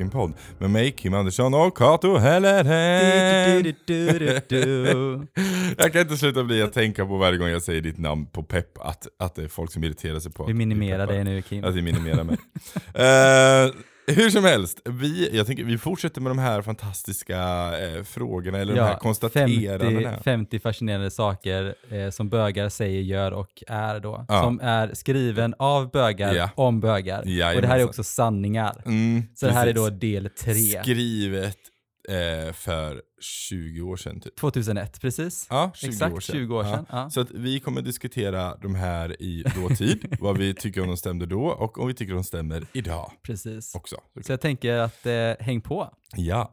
en podd med mig Kim Andersson och Kato Helleren. Jag kan inte sluta bli att tänka på varje gång jag säger ditt namn på pepp att, att det är folk som irriterar sig på Vi att minimerar peppar. dig nu Kim. Att vi minimerar mig. Eh, hur som helst, vi, jag tänker, vi fortsätter med de här fantastiska eh, frågorna, eller de här konstaterandena. 50, 50 fascinerande saker eh, som bögar säger, gör och är då. Ja. Som är skriven av bögar Ja. om bögar. Och det här är också sanningar. Mm, Så det här är precis. då del tre. Skrivet eh, för 20 år sedan typ. 2001, precis. Ja, 20 Exakt, år sedan. 20 år sedan. Ja. Ja. Så att vi kommer diskutera de här i dåtid, vad vi tycker om de stämde då och om vi tycker de stämmer idag Precis. också. Så jag tänker att eh, häng på. Ja.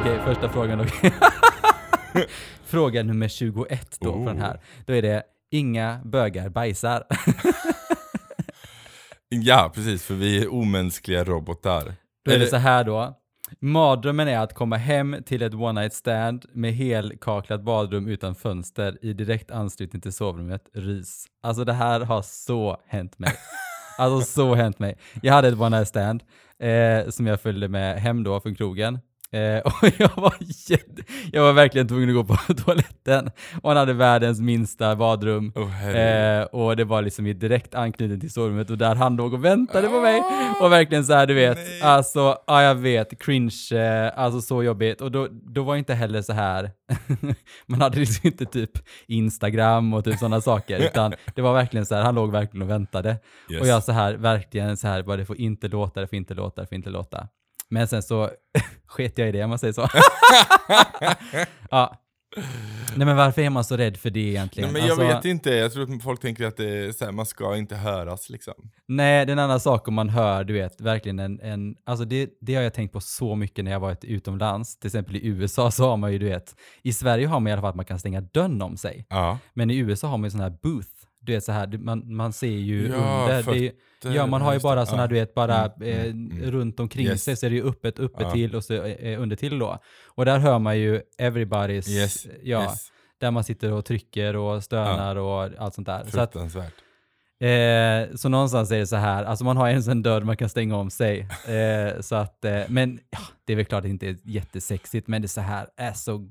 Okej, första frågan då. Fråga nummer 21 då Oh. från här. Då är det inga bögar bajsar. ja, precis, för vi är omänskliga robotar. Då är det så här då. Mardrömmen är att komma hem till ett one night stand med helkaklat badrum utan fönster i direkt anslutning till sovrummet. Rys. Alltså det här har så hänt mig. Alltså så hänt mig. Jag hade ett one night stand eh, som jag följde med hem då från krogen. Eh, och jag var, jätte, jag var verkligen tvungen att gå på toaletten. Och han hade världens minsta badrum. Herregud. Eh, och det var liksom i direkt anknytning till sovrummet och där han låg och väntade på mig. Och verkligen så här, du vet, Nej. alltså, ja jag vet, cringe, eh, alltså så jobbigt. Och då, då var inte heller så här, man hade liksom inte typ Instagram och typ sådana saker, utan det var verkligen så här, han låg verkligen och väntade. Yes. Och jag så här, verkligen så här, bara det får inte låta, det får inte låta, det får inte låta. Men sen så sket jag i det om man säger så. ja. Nej men varför är man så rädd för det egentligen? Nej, men jag Alltså- vet inte, jag tror att folk tänker att det här, man ska inte höras liksom. Nej, det är en annan sak om man hör, du vet, verkligen en, en alltså det, det har jag tänkt på så mycket när jag varit utomlands, till exempel i USA så har man ju, du vet, i Sverige har man i alla fall att man kan stänga dörren om sig, Ja. men i USA har man ju sån här booth, du vet så här, man, man ser ju Ja, under, det fötter, ja man har ju bara såna, Ja. du vet, bara Mm, eh, mm, mm. runt omkring Yes. sig så är det ju öppet, uppe Ja. till och så eh, under till då. Och där hör man ju everybody's, Yes. ja, yes. där man sitter och trycker och stönar och allt sånt där. Så att. Eh, så någonstans är det så här, alltså man har ens en dörr man kan stänga om sig. Eh, så att, eh, men ja, det är väl klart att det inte är jättesexigt, men det är så här, är så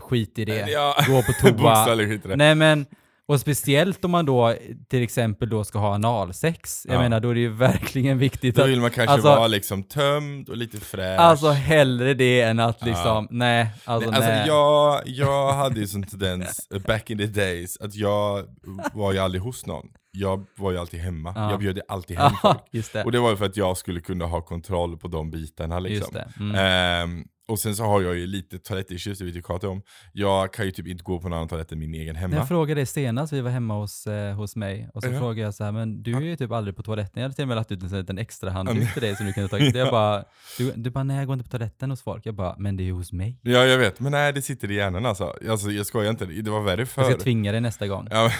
skit i det. Ja. Gå på toa. Nej men, och speciellt om man då till exempel då ska ha analsex. Jag Ja. menar då är det ju verkligen viktigt Då att, vill man kanske alltså- vara liksom tömd och lite fräsch. alltså hellre det än att Ja. liksom, nej, alltså Nej, nej. alltså jag, jag hade ju sån tendens, back in the days, att jag var ju aldrig hos någon. Jag var ju alltid hemma. Ja. Jag bjöd alltid hem Ja, folk. just det. Och det var ju för att jag skulle kunna ha kontroll på de bitarna liksom. Just det. Mm. Ehm, och sen så har jag ju lite toalettissues, det vet ju Kato om. Jag kan ju typ inte gå på en annan toalett än min egen hemma. Jag frågade dig senast, vi var hemma hos, eh, hos mig, och så Ja. frågade jag så här, men du är ju typ aldrig på toaletten. Jag hade till och med lagt ut en, liten extra handduk till dig som du kunde tagit. Jag bara, du, du bara, nej jag går inte på toaletten hos folk. Jag bara, men det är ju hos mig. Ja jag vet, men nej det sitter i hjärnan alltså. alltså jag skojar inte, det var värre förr. Jag ska tvinga dig nästa gång. Ja,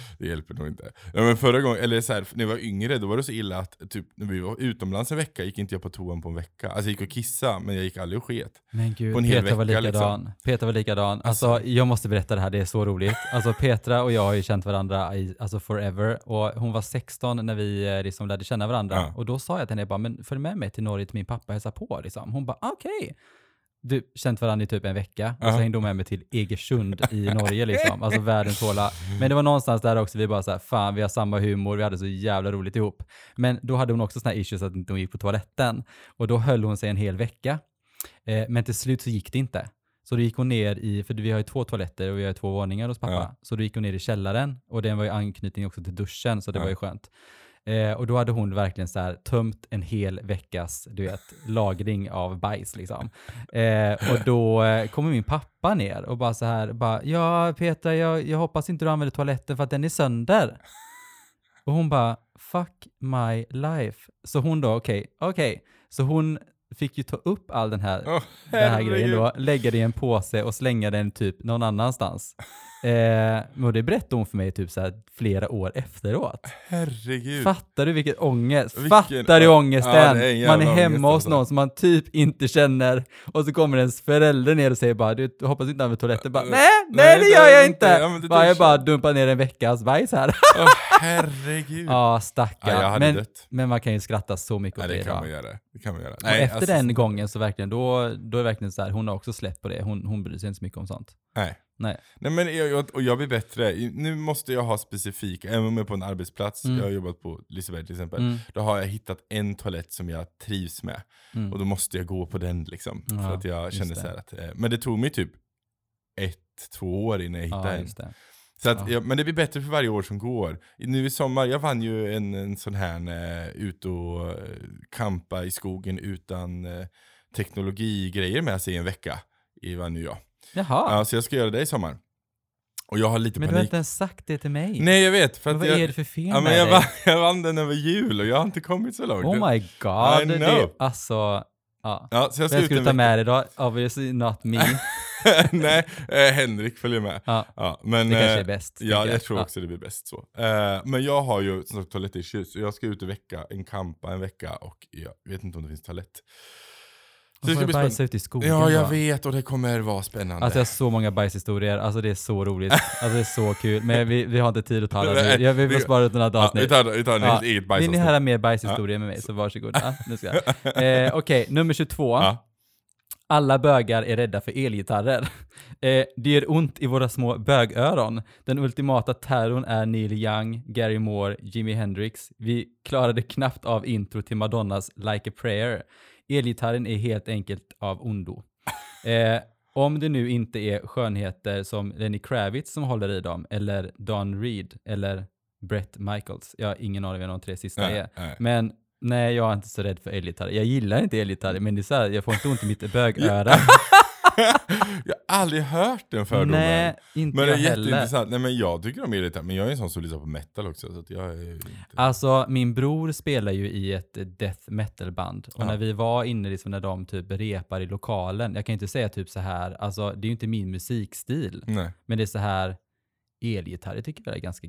det hjälper nog inte. Ja, men förra gången, eller så här, när jag var yngre, då var det så illa att typ, när vi var utomlands en vecka gick inte jag på toan på en vecka. Alltså jag gick och kissa, men jag gick aldrig och sket. Men gud, På en Petra var vecka, likadan. Petra var likadan. Alltså, Alltså. jag måste berätta det här, det är så roligt. Alltså Petra och jag har ju känt varandra i, alltså forever. Och hon var 16 när vi eh, liksom lärde känna varandra. Ja. Och då sa jag till henne, jag bara, men följ med mig till Norge till min pappa och hälsa på. Liksom. Hon bara, okej. Du, känt varandra i typ en vecka och så Ja. hängde hon med mig till Egersund i Norge liksom. Alltså världens håla. Men det var någonstans där också vi bara så här, fan vi har samma humor, vi hade så jävla roligt ihop. Men då hade hon också här issues att inte hon gick på toaletten. Och då höll hon sig en hel vecka. Eh, men till slut så gick det inte. Så då gick hon ner i, för vi har ju två toaletter och vi har två våningar hos pappa. Ja. Så då gick hon ner i källaren och den var ju anknytning också till duschen så det Ja. var ju skönt. Eh, och då hade hon verkligen så här tömt en hel veckas, du vet, lagring av bajs liksom. Eh, och då eh, kommer min pappa ner och bara så här, bara, ja Petra, jag, jag hoppas inte du använder toaletten för att den är sönder. Och hon bara, fuck my life. Så hon då, okej, okej. Så hon fick ju ta upp all den här, Åh, den här grejen då, lägga det i en påse och slänga den typ någon annanstans. Eh, och det berättade hon för mig typ så här flera år efteråt. Herregud. Fattar du vilken ångest? Vilken- Fattar du ångesten? ja, är man är hemma hos någon alltså. som man typ inte känner och så kommer ens förälder ner och säger bara du hoppas inte använder toaletten. Bara, nej, nej, det gör jag inte. Ja, bara, jag bara dumpar ner en veckas bajs här. Åh, herregud. Ja, stackarn. Ja, men, dött. men man kan ju skratta så mycket åt det det kan idag. man göra. Det kan man göra. Nej, efter alltså, den gången så verkligen, då, då är det verkligen så här, hon har också släppt på det. Hon, hon bryr sig inte så mycket om sånt. Nej. Nej. Nej men jag, jag, och jag blir bättre. Nu måste jag ha specifika, även om jag är på en arbetsplats, Mm. jag har jobbat på Liseberg till exempel, Mm. då har jag hittat en toalett som jag trivs med. Mm. Och då måste jag gå på den liksom. Ja, för att jag känner så här att, eh, men det tog mig typ ett, två år innan jag hittade Ja, en. Så att, Ja. ja, men det blir bättre för varje år som går. Nu i sommar, jag vann ju en, en sån här eh, ut och eh, kampa i skogen utan eh, teknologigrejer med sig i en vecka. I vann ju jag. Jaha, Ja, så jag ska göra det i sommar. Och jag har lite men du har panik. inte ens sagt det till mig. Nej jag vet, för Men att vad jag, är det för fel ja, men jag, vann, jag vann den över jul och jag har inte kommit så långt. Oh my I god. Det, know. alltså, ja. Ja, så jag ska Vem ska du ta med dig då? Obviously not me. Nej, eh, Henrik följer med. Ja, Ja, men, det kanske eh, är bäst. Ja, tänker jag tror också det blir bäst så. Eh, men jag har ju som sagt toalettissues, så jag ska ut en vecka, en kampa en vecka och jag vet inte om det finns toalett. Så det ska bli bajsa spännande. ut i skogen Ja, jag bara. vet och det kommer vara spännande. Alltså jag har så många bajshistorier, alltså det är så roligt. Alltså det är så kul. Men vi, vi har inte tid att ta alla Nej, nu. Jag vill bara spara ut några ja, vi tar, vi tar en Ja, eget Vill ni höra mer bajshistorier med mig så varsågod. Ja, nu ska jag. Eh, Okej, nummer 22. Ja. Alla bögar är rädda för elgitarrer. Eh, det gör ont i våra små bögöron. Den ultimata terrorn är Neil Young, Gary Moore, Jimi Hendrix. Vi klarade knappt av intro till Madonnas Like a prayer. Elgitarren är helt enkelt av ondo. Eh, om det nu inte är skönheter som Lenny Kravitz som håller i dem, eller Don Reed, eller Brett Michaels. Jag har ingen aning vem de tre sista Nej, är. nej. Men nej, jag är inte så rädd för elgitarrer. Jag gillar inte elgitarrer, men det är så här, jag får inte ont i mitt bögöra. Jag har aldrig hört den fördomen. nej, inte men det är heller. jätteintressant. Nej men jag tycker om elgitarr, men jag är en sån som lyssnar på metal också. Så jag är inte... Alltså, min bror spelar ju i ett death metal-band. Och Ja. när vi var inne, liksom när de typ repar i lokalen, jag kan inte säga typ så här, alltså det är ju inte min musikstil, Nej. men det är så här, elgitarrer tycker jag är ganska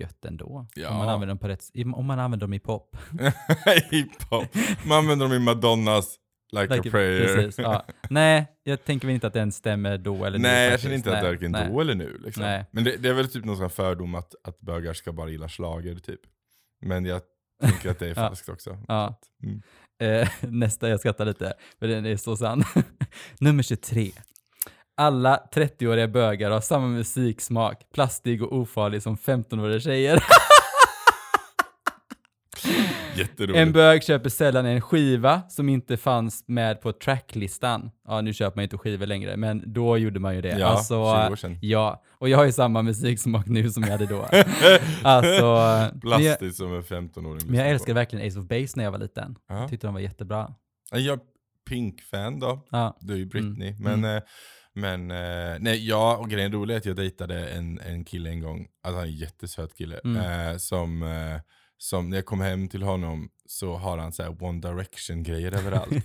gött ändå. Ja. Om, man använder dem på rätt, om man använder dem i pop. Hiphop. Man använder dem i Madonnas Like, Like- a prayer. Precis, ja. Nej, jag tänker väl inte att den stämmer då eller nu Nej, jag känner inte att det är varken nej. då eller nu. Liksom. Nej. Men det, det är väl typ någon sån fördom att, att bögar ska bara gilla slager typ. Men jag tänker att det är falskt också. Ja. Mm. Eh, nästa, jag skrattar lite, för den är så sann. Nummer 23. Alla 30-åriga bögar har samma musiksmak, plastig och ofarlig som 15-åriga tjejer. Jätteroligt. En bög köper sällan en skiva som inte fanns med på tracklistan. Ja, nu köper man inte skivor längre, men då gjorde man ju det. Ja, alltså, 20 år sedan. Ja, och jag har ju samma musiksmak nu som jag hade då. alltså, jag, Plastigt som en 15-åring men jag älskade verkligen Ace of Base när jag var liten. Ja. Jag tyckte de var jättebra. Jag är Pink-fan då. Ja, Du är ju Britney. Mm. Men, eh, men eh, nej, ja, och grejen roliga är att jag dejtade en, en kille en gång, alltså han är en jättesöt kille, Mm. eh, som, eh, som när jag kom hem till honom så har han så här One Direction grejer överallt.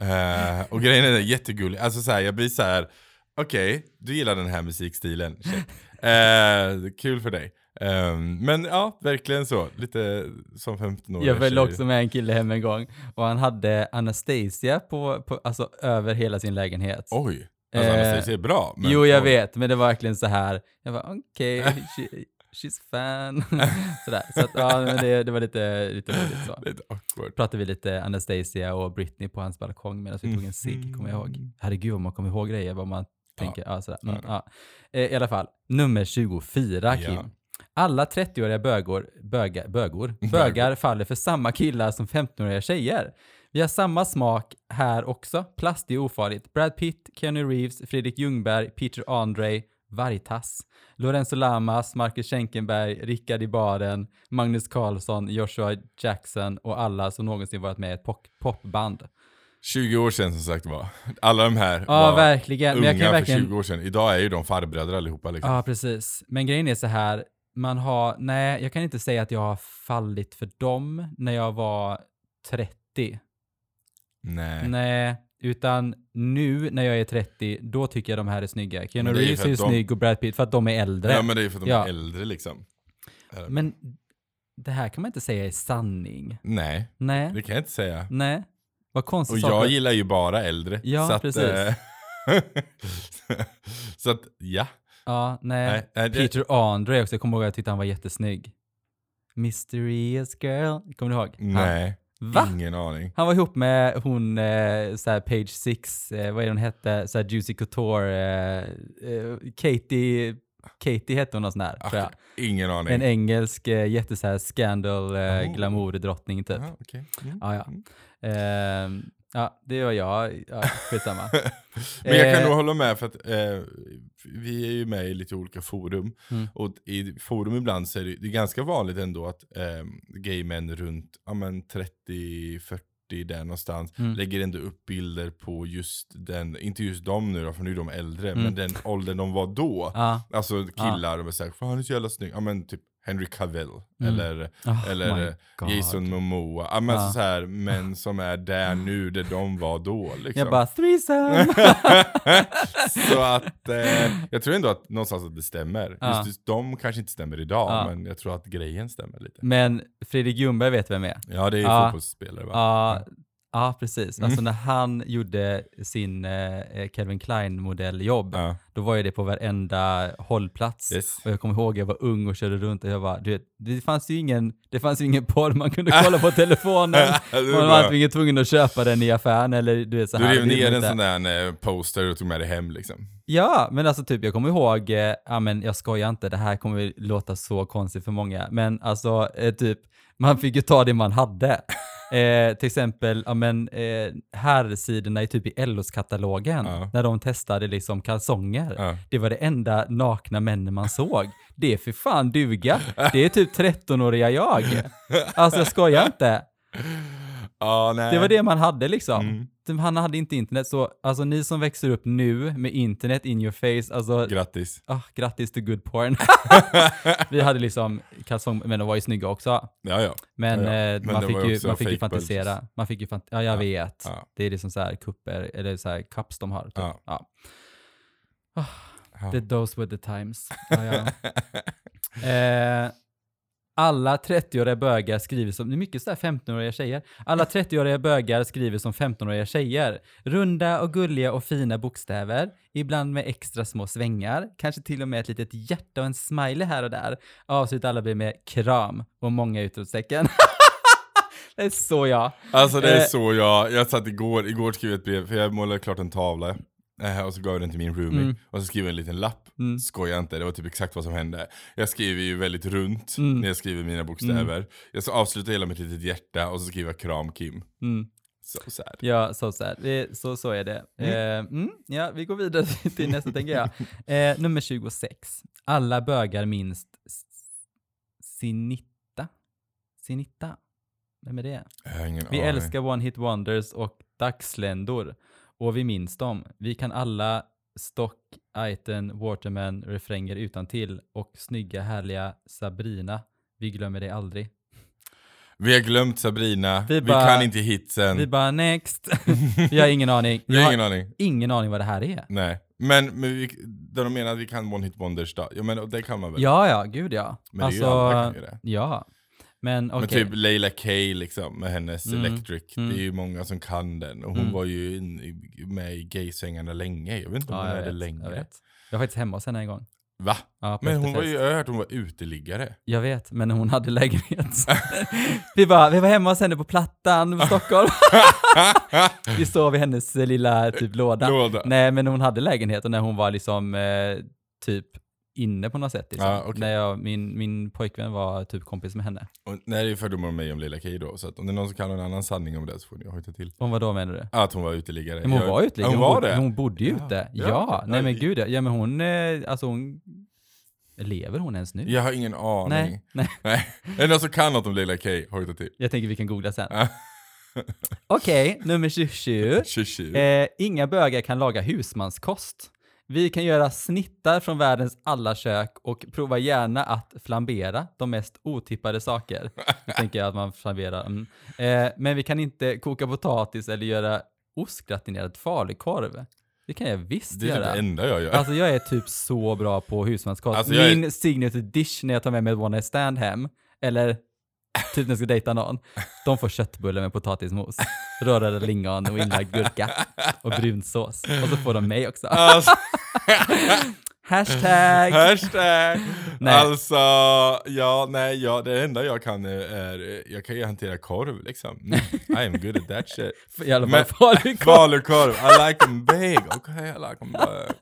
eh, och grejen är jättegullig, alltså så här, jag blir så här. okej, du gillar den här musikstilen, eh, kul för dig. Ehm, men ja, verkligen så, lite som 15-åriga Jag följde också med en kille hem en gång och han hade Anastasia på, på, alltså över hela sin lägenhet. Oj, alltså Eh, Anastasia är bra. Men, jo, jag oj. vet, men det var verkligen så här. Jag var okej, she, she's fan. Sådär. Så att, ja, men det, det var lite, lite roligt så. Lite awkward. Pratade vi lite Anastasia och Britney på hans balkong medan vi tog en cigg, kommer jag ihåg. Herregud vad man kommer ihåg grejer, vad man tänker. Ja, sådär. Mm, Ja. Eh, I alla fall, nummer 24, Kim. Ja. Alla 30-åriga bögor, böga, bögor, bögar faller för samma killar som 15-åriga tjejer. Vi har samma smak här också. Plastig ofarligt. Brad Pitt, Keanu Reeves, Fredrik Ljungberg, Peter Andre, Vargtass, Lorenzo Lamas, Marcus Schenkenberg, Rickard i baren, Magnus Carlsson, Joshua Jackson och alla som någonsin varit med i ett pop- popband. 20 år sedan som sagt var. Alla de här Ja, var verkligen. Men unga jag kan verkligen... för 20 år sedan. Idag är ju de farbröder allihopa liksom. Ja, precis. Men grejen är så här, man har, nej, jag kan inte säga att jag har fallit för dem när jag var 30. Nej. Nej, Utan nu när jag är 30, då tycker jag de här är snygga. Keanu Men det är ju Reeves för är ju att de- snygg och Brad Pitt för att de är äldre. Ja men det är för att de Ja. är äldre liksom. Men det här kan man inte säga är sanning. Nej, Nej, det kan jag inte säga. nej. Vad konstigt. Och jag gillar ju bara äldre. Ja, så att, precis. eh, så att, ja. Ja, nej. Nej, nej, det- Peter Andre också, jag kommer ihåg att jag tyckte han var jättesnygg. Mysterious girl, kommer du ihåg? Han. Nej, Va? ingen aning. Han var ihop med hon, eh, såhär Page Six, eh, vad är hon hette, såhär Juicy Couture, eh, eh, Katie, Katie hette hon någon sån här, tror jag. Ingen aning. En engelsk eh, jätte såhär scandal, eh, Oh. glamour-drottning typ. Aha, okej. Mm. Ja, ja. Mm. Ja, det var jag. Ja, skitsamma. Men jag kan Eh, nog hålla med för att eh, vi är ju med i lite olika forum. Mm. Och i forum ibland så är det, det är ganska vanligt ändå att eh, gay män runt ja, men 30-40 där någonstans Mm. lägger ändå upp bilder på just den, inte just dem nu då för nu är de äldre, Mm. men den åldern de var då. Ja. Alltså killar, och säger fan han är så jävla snygg. Ja men typ Henry Cavill, Mm. eller, Oh eller. Jason Momoa. Ja men alltså så här, män som är där nu, där de var då liksom. Jag bara, threesome! så att eh, jag tror ändå att någonstans att det stämmer. Ja. Just, just de kanske inte stämmer idag, Ja. men jag tror att grejen stämmer lite. Men Fredrik Ljungberg vet vem är? Ja, det är ju Ja. fotbollsspelare va? Ja, ja precis. Alltså Mm. när han gjorde sin eh, Calvin Klein-modelljobb, Ja. då var ju det på varenda hållplats. Yes. Och jag kommer ihåg, jag var ung och körde runt och jag bara, du vet, det fanns ju ingen, det fanns ingen porr man kunde kolla på telefonen. Man var antingen tvungen att köpa den i affären eller du vet så Du här. rev vill ner en sån där eh, poster och tog med dig hem liksom. Ja, men alltså typ jag kommer ihåg, eh, ja men jag skojar inte, det här kommer låta så konstigt för många, men alltså eh, typ, man fick ju ta det man hade. Eh, till exempel, ja men eh, herrsidorna i typ i LOs-katalogen, Ja. när de testade liksom kalsonger. Ja. Det var det enda nakna männen man såg. Det är för fan duga. Det är typ 13-åriga jag. Alltså jag skojar inte. Nej. Det var det man hade liksom. Mm. Han hade inte internet, så alltså ni som växer upp nu med internet in your face, alltså Grattis. Ah, grattis till good porn. vi hade liksom kalsong, men de var ju snygga också. Ja, ja. Men, Ja, ja. eh, Men man, fick ju man fick ju fantisera. bulges. Man fick ju fant- ja, jag Ja, vet. ja. Det är liksom så här kupper, eller så här cups de har. Typ. Ja. Ja. Ja. The those were the times. Ja, ja. eh, alla 30-åriga bögar skriver som, det är mycket sådär 15-åriga tjejer. Alla 30-åriga bögar skriver som 15-åriga tjejer. Runda och gulliga och fina bokstäver, ibland med extra små svängar, kanske till och med ett litet hjärta och en smiley här och där. Avslutar alla blir med kram och många utropstecken. det är så jag. Alltså det är Eh. så jag, jag satt igår, igår skrev jag ett brev, för jag målade klart en tavla. Eh, Och så gav jag den till min roomie, Mm. och så skrev jag en liten lapp. Mm. Skojar inte, det var typ exakt vad som hände. Jag skriver ju väldigt runt Mm. när jag skriver mina bokstäver. Jag så avslutar hela med ett litet hjärta och så skriver jag kram Kim. Mm. Så sad. Ja, här. Det, så, så är det. Eh, mm, ja, vi går vidare till nästa tänker jag. Eh, nummer 26. Alla bögar minst Sinitta. Sinitta? Vem är det? Vi aning. älskar One Hit Wonders och dagsländor. Och vi minns dem. Vi kan alla Stock, Aiten, Waterman, refränger utan till och snygga härliga Sabrina. Vi glömmer det aldrig. Vi har glömt Sabrina, Vi vi, bara- kan inte hitsen. Vi bara next. vi har ingen aning. Vi Jag har ingen aning. ingen aning vad det här är. Nej. Men, men vi, där de menar att vi kan One Hit Wonders då. Ja men det kan man väl? Ja, ja, gud ja. Men det är ju alla kan ju det. Ja. Men okej. Men typ Leila K liksom, med hennes Mm, Electric. mm. Det är ju många som kan den. Och hon Mm. var ju in, med i gaysvängarna länge. Jag vet inte om ja, hon är det vet, längre. jag vet. Jag var faktiskt hemma hos henne en gång. Va? Ja, på Men hon var ju, jag har hört hon var uteliggare. Jag vet, men hon hade lägenhet. vi bara, vi var hemma hos henne på Plattan i Stockholm. vi sov i hennes lilla typ låda. Låda. Nej, men hon hade lägenhet och när hon var liksom eh, typ inne på något sätt. Liksom. Ja, okej. När jag, min, min pojkvän var typ kompis med henne. Och, nej det är fördomar om mig om Leila K då. Så att om det är någon som kan en annan sanning om det så får ni hojta till. Om vad då menar du? Att hon var uteliggare. Men hon Jag- var uteliggare. Ja, hon var bodde, det? Hon bodde ju Ja. ute. Ja, Ja, nej men gud ja. men hon, eh, alltså hon, lever hon ens nu? Jag har ingen aning. nej, nej. Nej. Är det någon som kan något om Leila K? Hojta till. Jag tänker vi kan googla sen. Okej, nummer 27. Shishi. Eh, inga bögar kan laga husmanskost. Vi kan göra snittar från världens alla kök och prova gärna att flambera de mest otippade saker. Nu tänker jag att man flamberar. Mm. Eh, men vi kan inte koka potatis eller göra ostgratinerad falukorv. Det kan jag visst Det är typ göra. det enda jag gör. Alltså jag är typ så bra på husmanskost. Alltså, jag är- Min signature dish när jag tar med mig ett one night stand hem, eller typ när jag ska dejta någon, de får köttbullar med potatismos, rörade lingon och inlagd gurka och brunsås. Och så får de mig också. Alltså, Hashtag! hashtag! Nej. Alltså, ja, nej, ja, det enda jag kan är, är jag kan ju hantera korv liksom. Mm, I am good at that shit. I alla fall falukorv. Falukorv, I like them big, okej I like them big.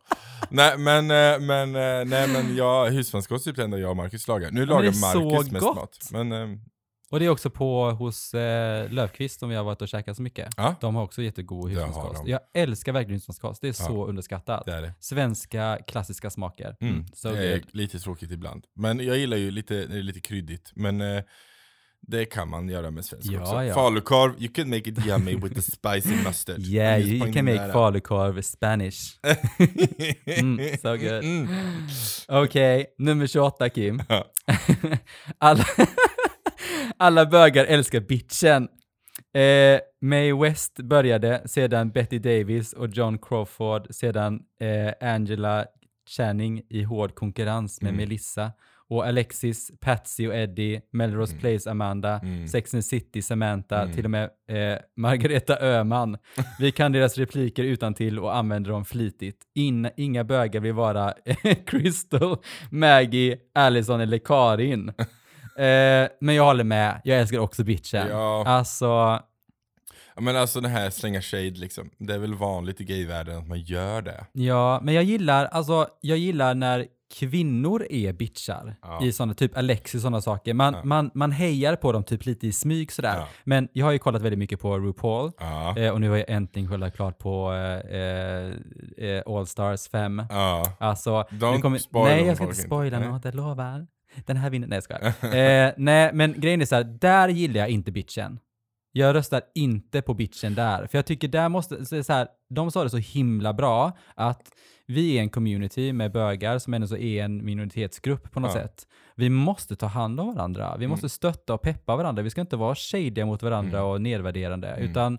Nej men, eh, men, eh, nej men jag, husmanskost är typ det enda jag och Marcus lagar. Nu lagar Marcus mest gott. mat. Men, eh, Och det är också på hos eh, Löfqvist som vi har varit och käkat så mycket. Ja. De har också jättegod husmanskost. Jag älskar verkligen husmanskost. Det är så underskattat. det är det. Svenska klassiska smaker. Mm, Mm, so det är good. lite tråkigt ibland. Men jag gillar ju lite, lite kryddigt. Men eh, det kan man göra med svensk Ja, också. ja. Falukorv, you can make it yummy with the spicy mustard. Yeah, you, you can make falukorv Spanish. Mm, so good. Mm. Okej, nummer 28 Kim. Ja. alla, alla bögar älskar bitchen. Eh, Mae West började, sedan Betty Davis och John Crawford, sedan eh, Angela Channing i hård konkurrens med Mm. Melissa. Och Alexis, Patsy och Eddie, Melrose Mm. Place Amanda, Mm. Sex and City Samantha, Mm. till och med eh, Margareta Öhman. Vi kan deras repliker utan till och använder dem flitigt. In, inga bögar vill vara Crystal, Maggie, Allison eller Karin. Eh, men jag håller med, jag älskar också bitchen. Ja. Alltså, Ja, Men alltså det här slänga shade liksom. Det är väl vanligt i gayvärlden att man gör det. ja, men jag gillar, alltså, jag gillar när kvinnor är bitchar Ja. i sådana, typ Alexis och sådana saker. Man, Ja. man, man hejar på dem typ lite i smyg sådär. Ja. Men jag har ju kollat väldigt mycket på RuPaul. Eh, och nu har jag äntligen kollat klart på eh, eh, All Stars 5. Ja. Alltså, Don't kommer, spoil nej jag ska inte spoila något, jag lovar. Den här vinner, nej jag skojar. eh, Nej, men grejen är så här, där gillar jag inte bitchen. Jag röstar inte på bitchen där, för jag tycker där måste, så, så här, de sa det så himla bra att vi är en community med bögar som ändå så är en minoritetsgrupp på något Ja. sätt. Vi måste ta hand om varandra, vi måste stötta och peppa varandra, vi ska inte vara shadiga mot varandra Mm. och nedvärderande, Mm. utan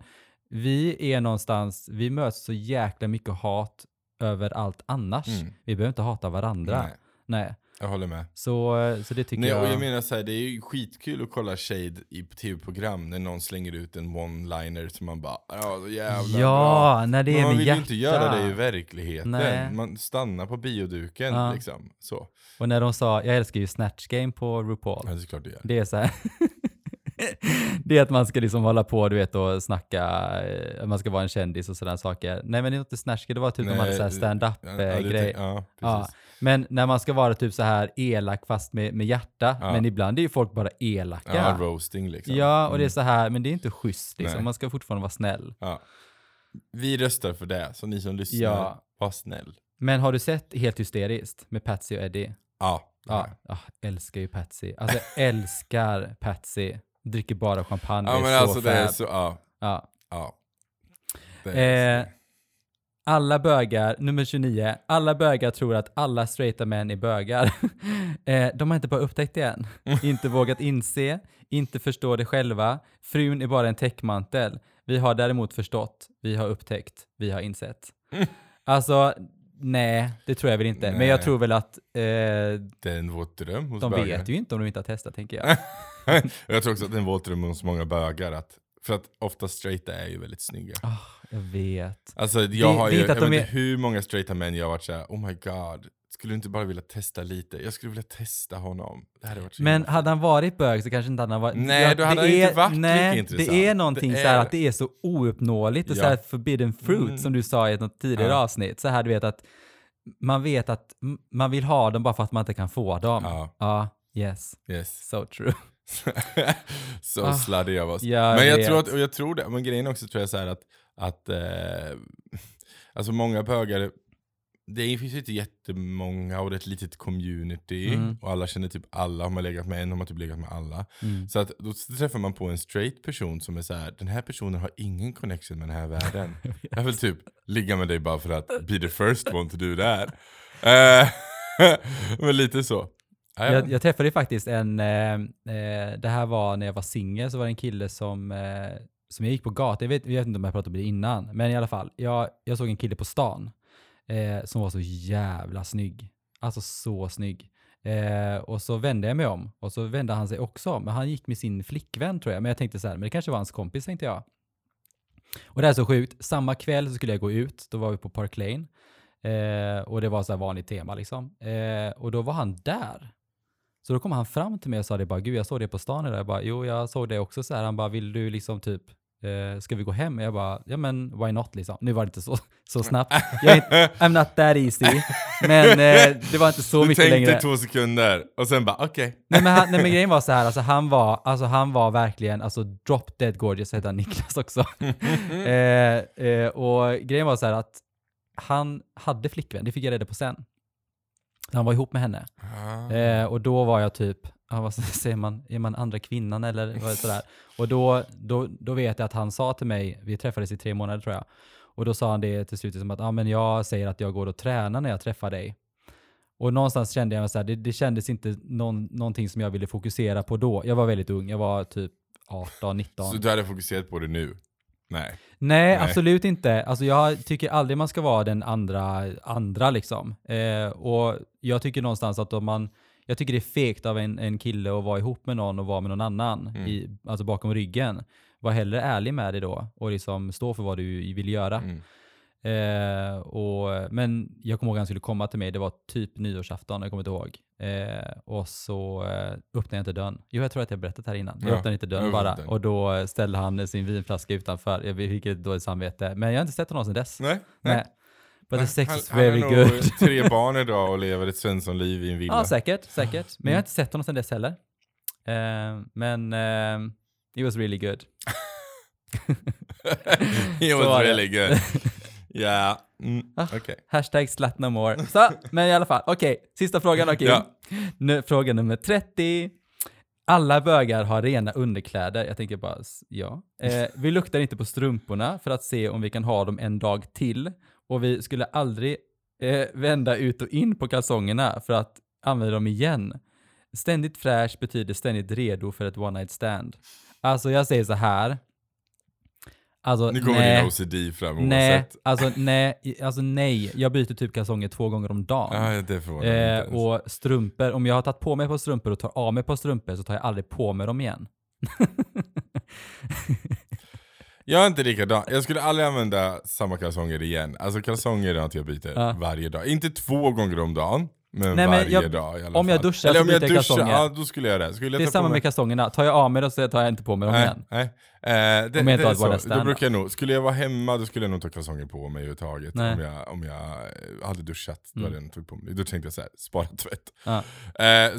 vi är någonstans, vi möts så jäkla mycket hat över allt annars. Mm. Vi behöver inte hata varandra. Nej, Nej. Jag håller med. Så, så det tycker Nej, jag... och jag menar så här, det är ju skitkul att kolla shade i tv-program när någon slänger ut en one-liner som man bara ja, så jävla bra. ja, när det Men är man med vill ju inte göra det i verkligheten. Nej. Man stannar på bioduken Ja. liksom. Så. Och när de sa, jag älskar ju Snatch Game på RuPaul. Ja, det är klart det gör. Det är så här. det är att man ska liksom hålla på, du vet, och snacka, eh, man ska vara en kändis och sådana saker. Nej men det är inte Game, det var typ när man hade så här det- stand-up ja, eh, ja, Ja, Ja, men när man ska vara typ så här elak fast med, med hjärta, Ja. men ibland är ju folk bara elaka. Ja, roasting liksom. Ja, och det är Mm. så här, men det är inte schysst liksom. Nej. Man ska fortfarande vara snäll. ja. Vi röstar för det, så ni som lyssnar, Ja. var snäll. Men har du sett Helt Hysteriskt med Patsy och Eddie? Ja. Ja, ja älskar ju Patsy. Alltså jag älskar Patsy. Dricker bara champagne, Ja men är så alltså det är fab. så, ja. Ja. ja. Eh, alla bögar, nummer 29, alla bögar tror att alla straighta män är bögar. eh, de har inte bara upptäckt det än. inte vågat inse, inte förstå det själva. Frun är bara en täckmantel. Vi har däremot förstått, vi har upptäckt, vi har insett. Alltså, nej, det tror jag väl inte. Men jag Nej. tror väl att eh, det är en våt dröm hos de bögar. vet ju inte om de inte har testat, tänker jag. Jag tror också att det är en våt dröm hos många bögar. Att, för att ofta straighta är ju väldigt snygga. Ah, jag vet. Alltså jag Det- har det ju, jag vet är- hur många straighta män jag har varit såhär, oh my god, skulle du inte bara vilja testa lite? Jag skulle vilja testa honom. Det hade varit så Men hade han varit bög så kanske inte han hade varit... Nej, då hade han inte är- varit lika nej, intressant. Det är någonting Det så här är- att det är så ouppnåeligt och Ja. så här forbidden fruit Mm. som du sa i ett något tidigare Ja. avsnitt. Så här du vet att man vet att man vill ha dem bara för att man inte kan få dem. Ja, Ja, yes, yes. so true. så Ah, sluddy av oss. jag men jag vet. tror, att, och jag tror det, men grejen också tror jag så här att, att eh, alltså många bögar, det finns ju inte jättemånga och det är ett litet community Mm. och alla känner typ alla, har man legat med en har man typ legat med alla. Mm. Så att då träffar man på en straight person som är så här: den här personen har ingen connection med den här världen. Jag vill typ ligga med dig bara för att be the first one to do that. Eh, men lite så. Ja, ja. Jag, jag träffade faktiskt en, eh, eh, det här var när jag var singel, så var det en kille som, eh, som jag gick på gatan, jag vet, jag vet inte om jag pratade om det innan, men i alla fall, jag, jag såg en kille på stan eh, som var så jävla snygg. Alltså så snygg. Eh, och så vände jag mig om och så vände han sig också om. Men han gick med sin flickvän tror jag. Men jag tänkte så här, men det kanske var hans kompis tänkte jag. Och det här är så sjukt. Samma kväll så skulle jag gå ut. Då var vi på Park Lane. Eh, och det var så här vanligt tema liksom. Eh, och då var han där. Så då kom han fram till mig och sa det bara, gud jag såg det på stan idag. Jag bara, jo jag såg det också så här. Han bara, vill du liksom typ eh, ska vi gå hem? Jag bara, ja men why not liksom. Nu var det inte så, så snabbt. Jag är inte, I'm not that easy. Men eh, det var inte så du mycket tänkte längre. två sekunder och sen bara okej. Nej men, han, nej men grejen var så här, alltså han var, alltså han var verkligen, alltså drop dead gorgeous heter han Niklas också. eh, eh, och grejen var så här att han hade flickvän, det fick jag reda på sen. Han var ihop med henne. Ah. Eh, och då var jag typ, ja, vad säger man, är man andra kvinnan eller vad sådär? Och då, då, då vet jag att han sa till mig, vi träffades i tre månader tror jag, och då sa han det till slut som att, ja men jag säger att jag går och tränar när jag träffar dig. Och någonstans kände jag här, det, det kändes inte någon, någonting som jag ville fokusera på då. Jag var väldigt ung, jag var typ 18, 19. Så du hade fokuserat på det nu? Nej. Nej, absolut inte. Alltså jag tycker aldrig man ska vara den andra, andra liksom. Eh, och jag tycker någonstans att om man, jag tycker det är fegt av en, en kille att vara ihop med någon och vara med någon annan, Mm. i, alltså bakom ryggen. Var hellre ärlig med det då och liksom stå för vad du vill göra. Mm. Eh, och, men jag kommer ihåg att han skulle komma till mig, det var typ nyårsafton, jag kommer inte ihåg. Eh, och så eh, öppnade jag inte dörren. Jo, jag tror att jag berättat här innan. Jag Ja, öppnade inte dörren bara. inte. Och då ställde han sin vinflaska utanför. Jag fick ett dåligt samvete. Men jag har inte sett honom sedan dess. Nej. Nej. But the sex han, is han very har good. nog tre barn idag och lever ett Svenssonliv i en villa. Ja, säkert, säkert. Men jag har Mm. inte sett honom sedan dess heller. Eh, men eh, it was really good. It was really good. Ja, mm, Ah. okej. Hashtag slut no more. Så, men i alla fall. Okej, sista frågan då Kim. Ja. Nu, fråga nummer 30. Alla bögar har rena underkläder. Jag tänker bara, ja. Eh, vi luktar inte på strumporna för att se om vi kan ha dem en dag till. Och vi skulle aldrig eh, vända ut och in på kalsongerna för att använda dem igen. Ständigt fräsch betyder ständigt redo för ett one night stand. Alltså jag säger så här. Alltså, Nu kommer nej. din OCD fram Nej, oavsett. alltså nej, alltså nej. Jag byter typ kalsonger två gånger om dagen. Ja, det förvånar Eh, inte och strumpor, om jag har tagit på mig på strumpor och tar av mig på strumpor så tar jag aldrig på mig dem igen. Jag är inte likadan. Jag skulle aldrig använda samma kalsonger igen. Alltså kalsonger är något jag byter Ja. varje dag. Inte två gånger om dagen, men Nej, men varje jag- dag i alla om jag duschar Eller så om jag byter jag kalsonger. ja då skulle jag det. Skulle jag Det är samma med kalsongerna. Tar jag av mig dem så tar jag inte på mig dem igen. nej. Eh, det, Om jag inte det har ett Då brukar jag nog, skulle jag vara hemma då skulle jag nog ta kalsonger på mig överhuvudtaget. Om jag, om jag eh, hade duschat, då Mm. hade jag nog tagit på mig. Då tänkte jag så här, spara tvätt. Ja. Eh,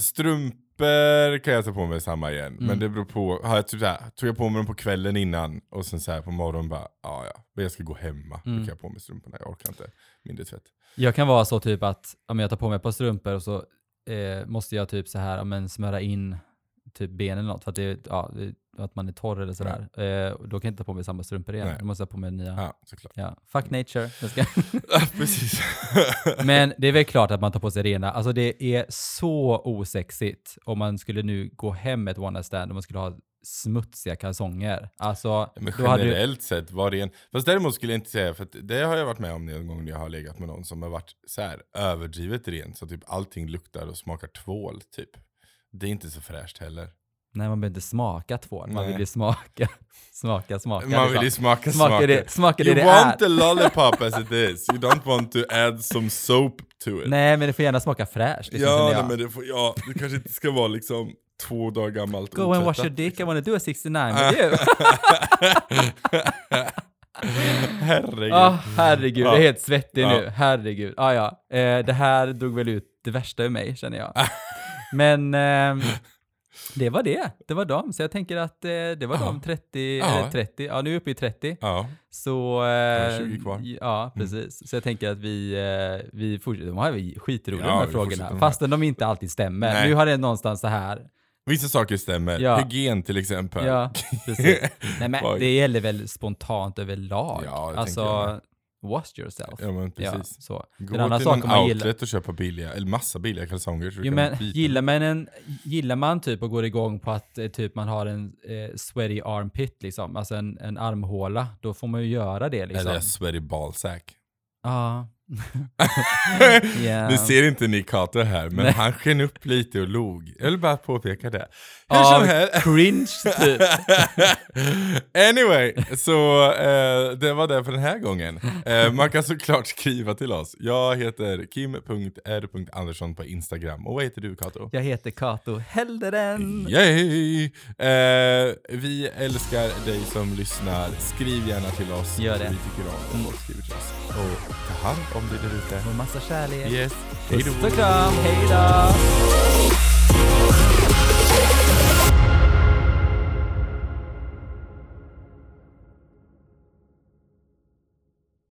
strumpor kan jag ta på mig samma igen. Mm. Men det beror på, har jag typ så här, tog jag på mig dem på kvällen innan och sen så här på morgonen bara, ja ja, men jag ska gå hemma. Då Mm. kan jag på mig strumporna, jag orkar inte mindre tvätt. Jag kan vara så typ att om jag tar på mig ett par strumpor och så eh, måste jag typ så här, men smöra in typ benen eller något för att, det, ja, att man är torr eller sådär. Eh, då kan jag inte ta på mig samma strumpor igen. Nej. Då måste jag ha på mig nya. Ja. Ja, såklart. Fuck nature. Ja, precis. Men det är väl klart att man tar på sig rena. Alltså det är så osexigt om man skulle nu gå hem med ett one night stand och man skulle ha smutsiga kalsonger. Alltså, Men hade du, generellt sett var det en... Fast däremot skulle jag inte säga, för det har jag varit med om någon gång när jag har legat med någon som har varit så här överdrivet ren, så typ allting luktar och smakar tvål typ. Det är inte så fräscht heller. nej man behöver inte smaka tvål, man Nej. vill ju smaka, smaka, smaka. Man vill liksom. ju smaka smaka smaken. det, smaka det You det want är. the lollipop as it is, you don't want to add some soap to it. Nej, men det får gärna smaka fräscht. Liksom, ja, nej, men det, får, ja, det kanske inte ska vara liksom två dagar gammalt Go and wash your dick, I wanna do a 69 with you. Herregud. Ah, herregud, jag är helt svettig nu. Herregud. Ah, ja. Eh, det här drog väl ut det värsta ur mig, känner jag. Men ehm, det var det. Det var dem. Så jag tänker att eh, det var Ja. de 30, Ja. eller 30. Ja, nu är vi uppe i 30. Ja, Så... Eh, 20 kvar. Mm. Ja, precis. Så jag tänker att vi, eh, vi fortsätter. De har skitroliga Ja, de här frågorna. Fastän de inte alltid stämmer. Nej. Nu har det någonstans så här. vissa saker stämmer. Ja. Hygien till exempel. Ja, precis. Nej men det gäller väl spontant överlag. Ja, det alltså, wash yourself. Ja men Ja, precis. så. Gå en annan till någon man gillar... outlet och köpa billiga, eller massa billiga kalsonger så Jo, men gillar man, en, gillar man typ och går igång på att eh, typ man har en eh, sweaty armpit liksom, alltså en, en armhåla, då får man ju göra det liksom. Eller sweaty ballsack. Ja. Ja. Nu ser inte ni Kato här, men Nej. han sken upp lite och log. Jag vill bara påpeka det. Hur Ja, som helst. cringe typ. anyway, så eh, det var det för den här gången. Eh, man kan såklart skriva till oss. Jag heter kim.r.andersson på Instagram. Och vad heter du Kato? Jag heter Kato Helderen. Yay! Eh, vi älskar dig som lyssnar. Skriv gärna till oss. Gör det. Vi tycker om när folk skriver till oss. Och ta hand om om du där ute. Och massa kärlek. Yes. Puss och kram. Hej då.